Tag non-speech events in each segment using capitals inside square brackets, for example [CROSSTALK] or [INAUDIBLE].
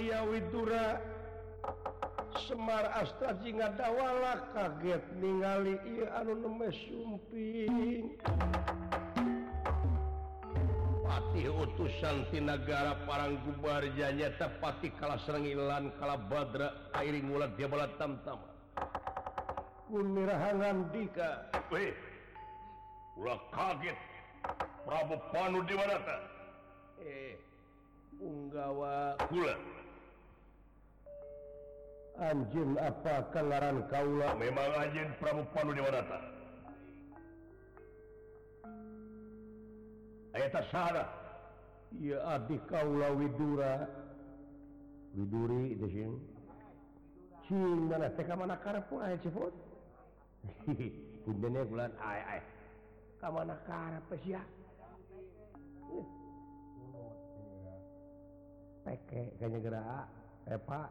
wi Semar Asstra Jingwala kaget ningali Patih utugara parang Gubar Janyatapati ka serlan kalau Bara airing balaahanka kaget Prabu di eh, ugawa pulang anj apa kallararan kaulam jen pramu pa ni wa ta sara iya a di kaulawidura wid si si kama anakrap po si pod kama na ka pa siya eh. peke kanyagara e eh, pa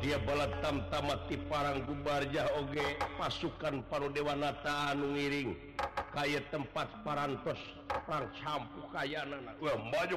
dia balat tamta mati parang bubarja Oke pasukan paro dewanata anu ngiring kay tempat paras per camp kay baju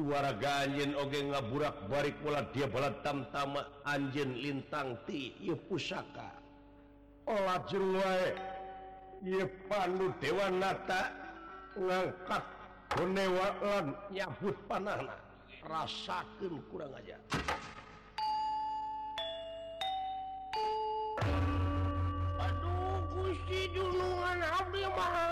warna ganjinge ngak-balik pula dia bala tam-tma anjing Linintang tipusaka dewa lengkapwa nyabut pan rasakan kurang aja Aduh juluanil mahal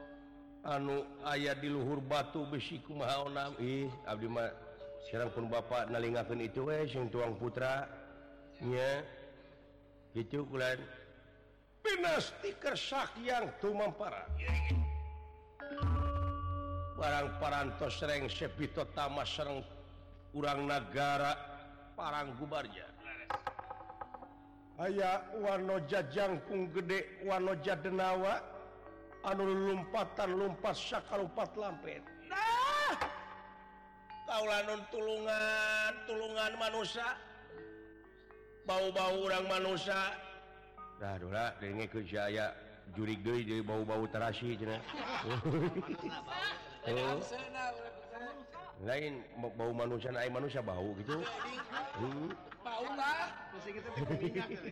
buat anu ayaah di luhur batu besiku marang pun Bapak naling itu tuang putra barang parantoreng se ta urang negara Parang gubarnya aya warno jajang pun gede Wano jadenawa lump lumpmpa sakpat lamp talanuntulungantullungan manusia bau-bau orang manusia juribau oh. lain maubau manusia naik manusia bau gitu [LAUGHS]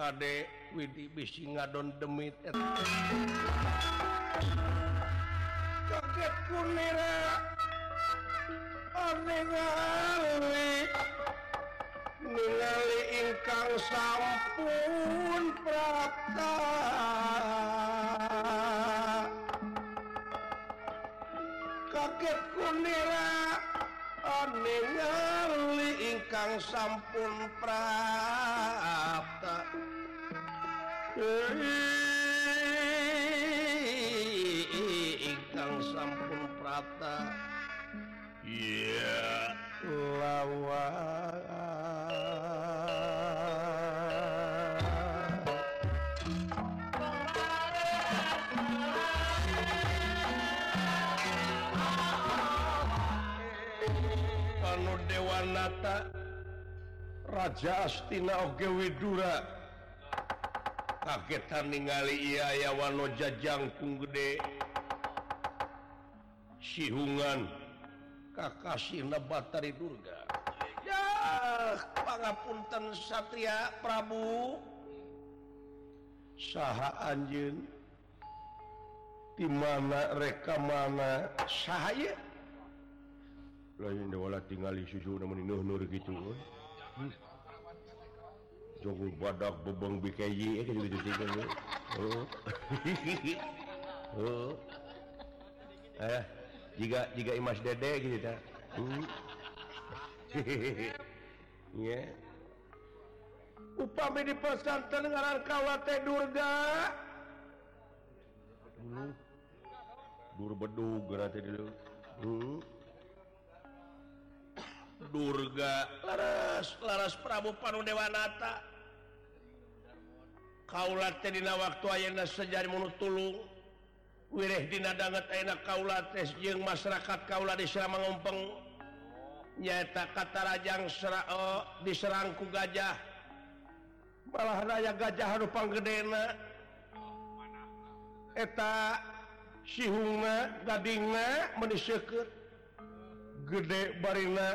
kade Widi bisi ngadon demit Kaget kunira Ningali Ningali ingkang sampun prata Kaget kunira Ningali ingkang sampun prata ingkang sampun prata iya lawa anu dewa nata raja astina oge widura etan ningali yawalno Jajangkung gede sihungan Kakasih Nabatari Duga pengapun tenatriak Prabu sah Anj Hai dimana reka mana Sy Hai tinggal sus Nur gitu eh. hmm. cukup badak bebeng BKJ eh, ya gitu gitu sih oh. kan oh oh eh jika jika imas dede gitu ta hmm. [LAUGHS] ya upami di pesantren ngaran kawate durga hmm. dulu dur bedug nanti dulu durga laras laras prabu panu dewanata ulat jadi waktu seja menu tulung wirih din enak kaulat masyarakat Kaula dis mengpeng nyata kata Rajang sera eh, diserangku gajah malahraya gajah had depangedta si gede barina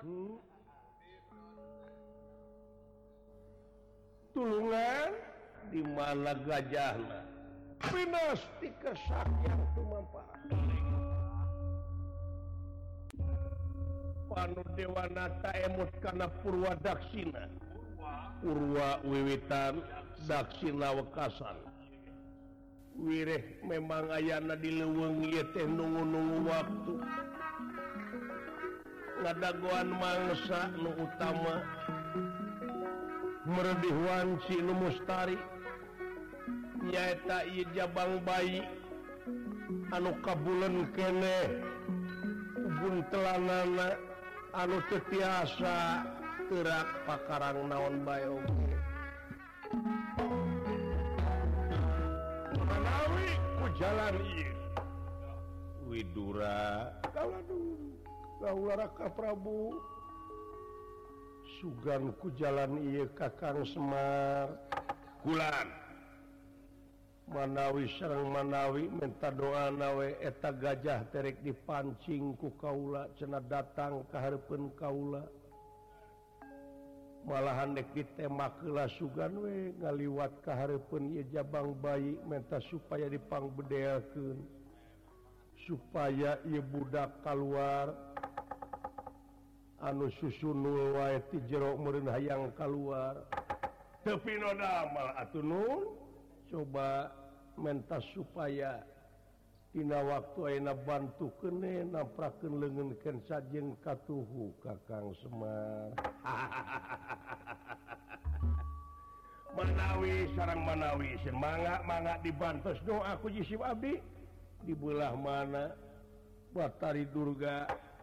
Hai tuan di mala gajahlah pinasti kefa panut de mana tak emmut karena Pura daaksina Pura wiwitan zaaksinawekasan wirih memang ayaana dilewengiungung waktu dagguan mangsa utama mebiwanci musttari ya Jabang bayi anu kabulen kene anu setiaasa terk pakrang naon baywi jalan Widura kalau dulu lah Prabu suganku jalan ia kakar Semar manawi manawi minta doawe eta gajah terek dipancingku Kaula cena datang ke Harpen Kaula malahan dekit temamaklah suganliwat ke pun ia jabang baik menta supaya dipang bedeken supaya ia Budak keluar ke u coba mentas supayatinana waktu enak bantu kene naprak leken kakang Semar metawi seorang [LAUGHS] menawi semangat-mant dibantas doaku jisip Abi dibuilah mana batari Durga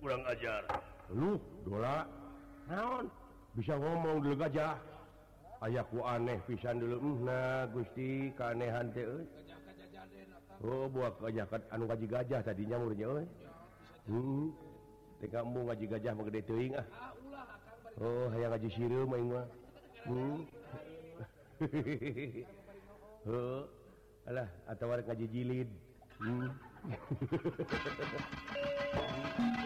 kurang ajarla bisa ngomong dulu gajah Ayahku aneh pisan dulu hmm, nah Gusti kanehan Tnya oh, an kajji gajah tadi nyamurnyajijah Ohji atauji jilid hmm. [LAUGHS]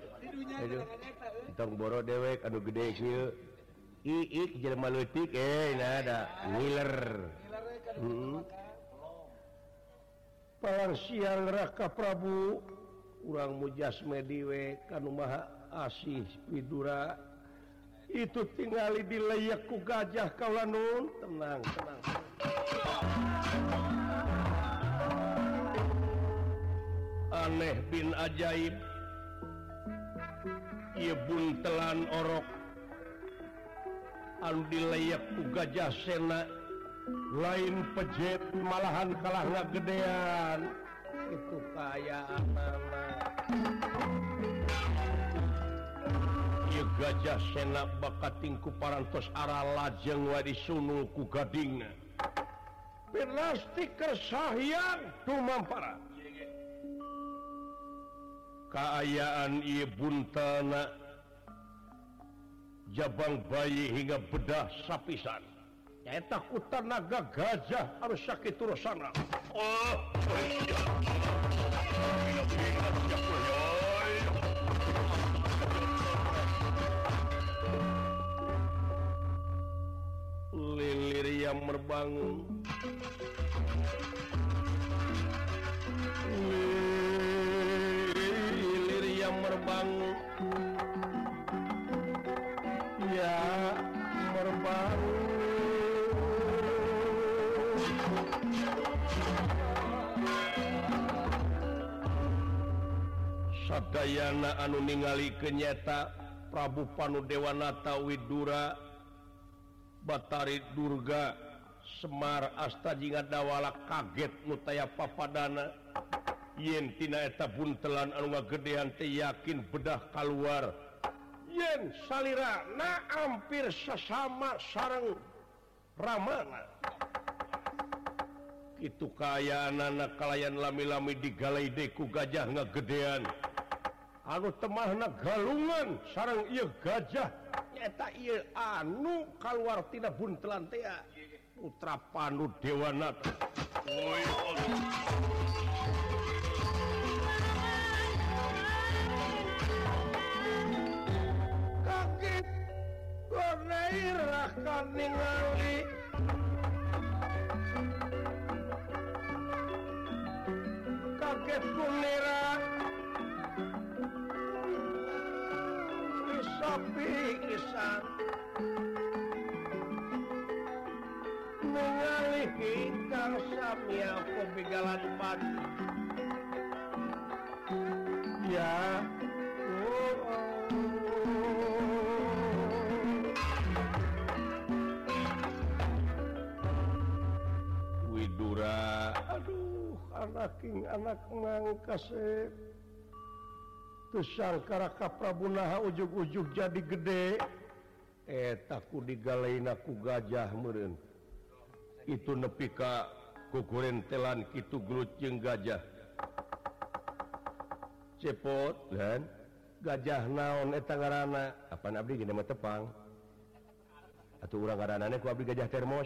ro dewer siian raka Prabu u mujas mediwe karena As Widura itu tinggal di diayaku gajah kalau non tenangang aneh bin ajaib buntelan orok And gajah lain pejet malahan kalahlah gedeaan itu gajahak bakatingku paranto lajeng warsti kesahian cumman parat keayaan Ibun tan Hai jabang bayi hingga bedah sappisaannya hutan naga gajah harus sakit terus sana oh! Lilir yang merbangun ya ber Sadayana anu ningali kenyata Prabu Panu Dewanatawidura Bathari Durga Semar Asta Jingat Dawala kaget muaya Pakna buattinaeta buntelan gede yakin bedah keluar Yen hampir sesama sarang ramangan itu kaya anakak kalianyan lami-lami digalaideku gajah ngegedean harus temah galungan sarang gajah anu keluar tidak buntelan putra panu dewana rah merahsan me kalau yang pepigalan pagi ya ing anak nakara eh. kapbunaha ug-ujug jadi gede eh takut diku gajah me itu nepi Ka kukurlan itu gajah cepot dan gajah naonnger apa napang atau kurang gajah termos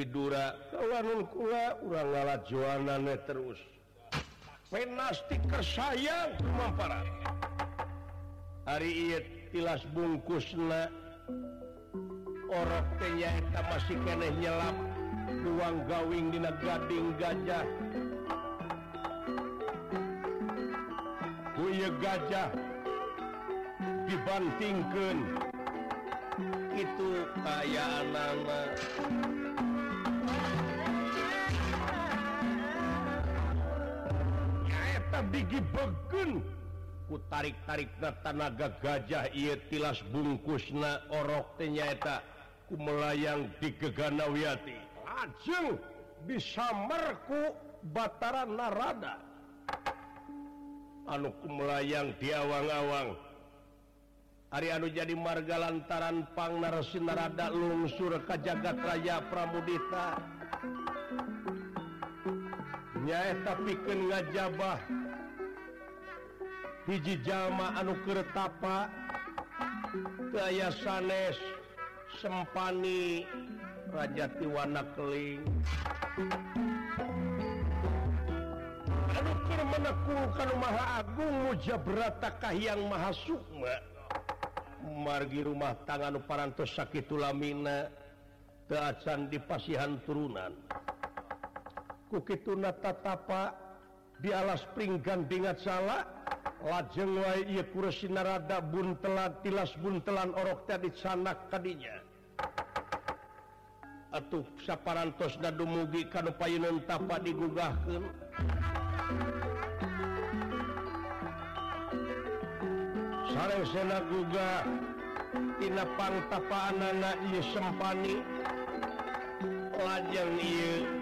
dura ju terus nasti ke say hari jelas bungkus orangnya kita masih kene nyelap ruang gawing di gajah Buye gajah dibantingkan itu tayanlama i ku tarik-tarik tanaga gajah tilas bungkusna oroknyataku melayang diwiati bisaku bata narada anuku melayang ti awang-awang harianu jadi marga lantaranpangnarrada lungsur kajja-gatraya Prabuditanya tapi ke ngajahbaku jama Anu Kerreapa sanes sempani Rajatiwana keling menkah yang ma Sukma margi rumah tangan paranto sakit lamina kecan dipasihan turunan kuki tuntatapa di alas pringgan dingat salah lajeng ia kuresi narada buntelan tilas buntelan orok tadi sanak kadinya atuh saparantos da dumugi kana payeuneun tapa sarang sena guga tina anana ia sempani lajeng ieu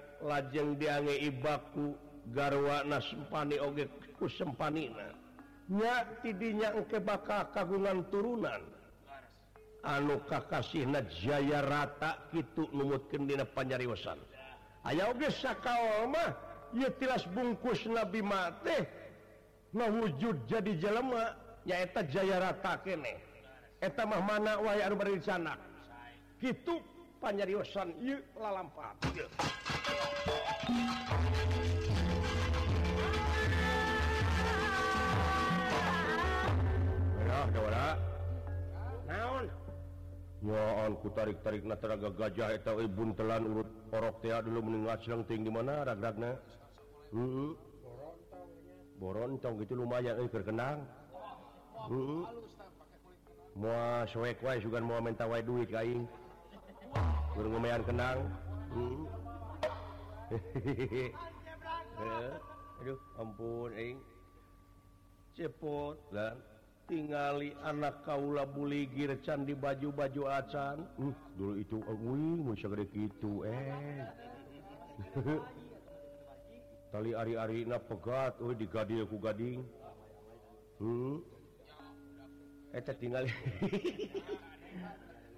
lajeng dibaku garwana sempanigeku sempaninanya bakal kaan turunan anukakasi Jaya rata itu ngkin di depannyariwasan aya bungkus Nabi mate mauwujud jadi jalan ya Jayaratamah mana bencana itu panjariusan yuk lalampat ya, naon Yoan ya, ku tarik-tarik na teraga gajah eta ibun telan urut orok teh dulu meninggal silang ting di mana ragrakna uh, borontong gitu lumayan eh berkenang uh, mau suwek wae juga mau minta wae duit kain lumayan kenang he hmm. [LAUGHS] ampun cepot dan tinggal anak Kaula buligircan di baju-baju acan uh, dulu itu Aya uh, gitu eh [LAUGHS] tali Ari-arina pegat uh, di Gading hmm. eh, tinggal [LAUGHS]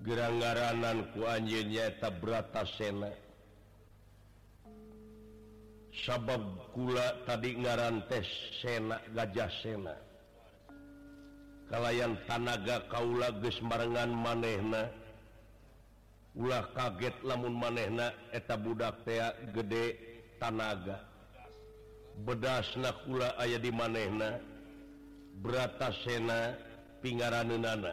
geragararanan kujinyaeta beratana Hai sabab gula tadi ngaranttes sena gajah Sena kallayan tanaga Kaula gesmangan manehna ulah kaget lamun manehna eta budak gede tanaga bedas nah pu aya di manehna berata senapinggaraan nana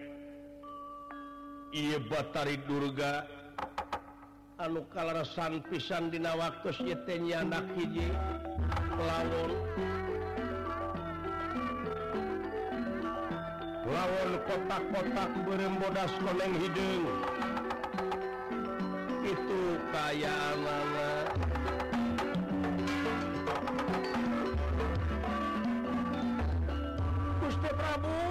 bat Durga an kal ressan pisandina waktunya hid lawan kotak-kotak berembodas meleng hidung itu kayak Gusta Prabu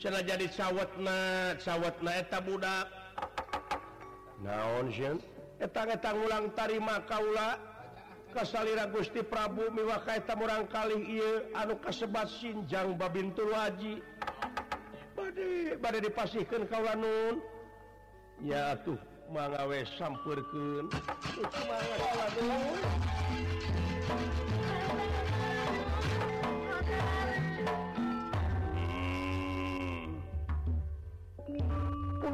jadi cawet na cawateta muda najenang ta ulang tarima Kaula kasalira Gusti Prabu miwaam kurang kali anu kasebat Sinjang Babintu waji bad dipasikan kawanun ya tuh mengawe samurkan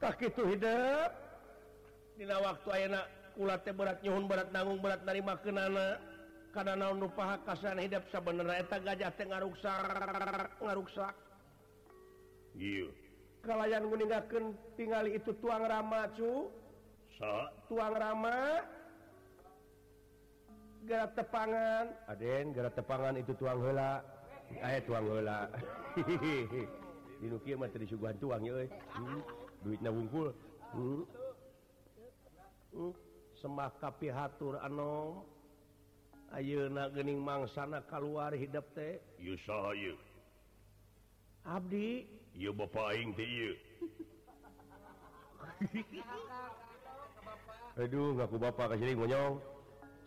itu hidup waktu enak ulatnya berat nyaun berat nanggung berat dari makan karena naonrup kasan hidup bisa sebenarnya gajah nga kalau yang meninggalkan tinggal itu tuang rama cu so tuang Rama Hai gerak tepgan ada gerak tepgan itu tuangbolala aya tuang golaang [LAUGHS] duit bung hmm. hmm. semak pihatur an Ayoing mangana kalari hidup teh Abdi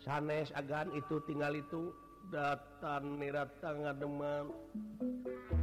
sanes Agan itu tinggal itu datang nirattanga demang kemudian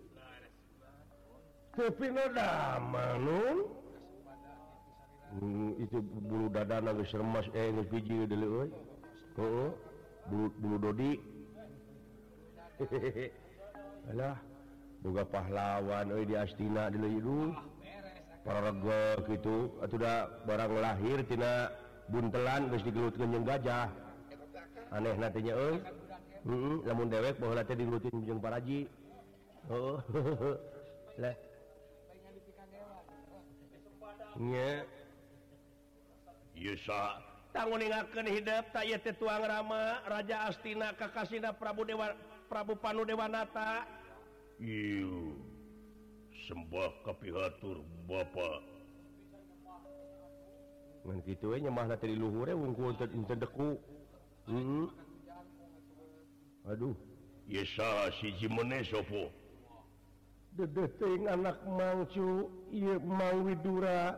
itu dadadi eh, juga [LAUGHS] pahlawan Oh di Astina di dulu para gitu atau udah barang lahir tidak buntelan pasti diin gajah aneh nantinya namun dewenya dilutin ujung paraji [LAUGHS] Hai Yusa tahu mening akan hidupat ketua Rama Raja Astina Kakasina Prabu Dewan Prabu Panuh Dewannata sebuah kapigatur Bapak Hai begituluhur e, Hai aduh Yes si anak mau cu maudura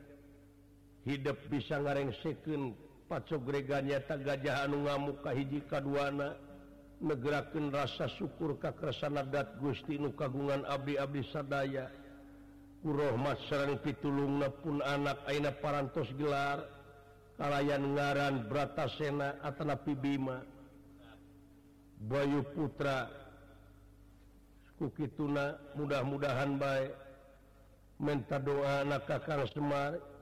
hidup bisa ngareng second patokreganyata gajahanamukahiji kaduana megerakan rasa syukur kekersan adat Gustinu kagungan Abi- Abisadaaromat sertulung pun anak a parantos gelar kalyan ngaran Bratasena Atana Bima Bayu Putra kuki tununa mudah-mudahan baik menta doana Kakar Seari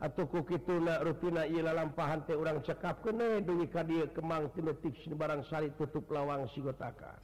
At kuki tuna rutina ila lampahan te urang cekap kene, dunyiika dia kemangtimobetik di barang saari tutup lawang sigotaka.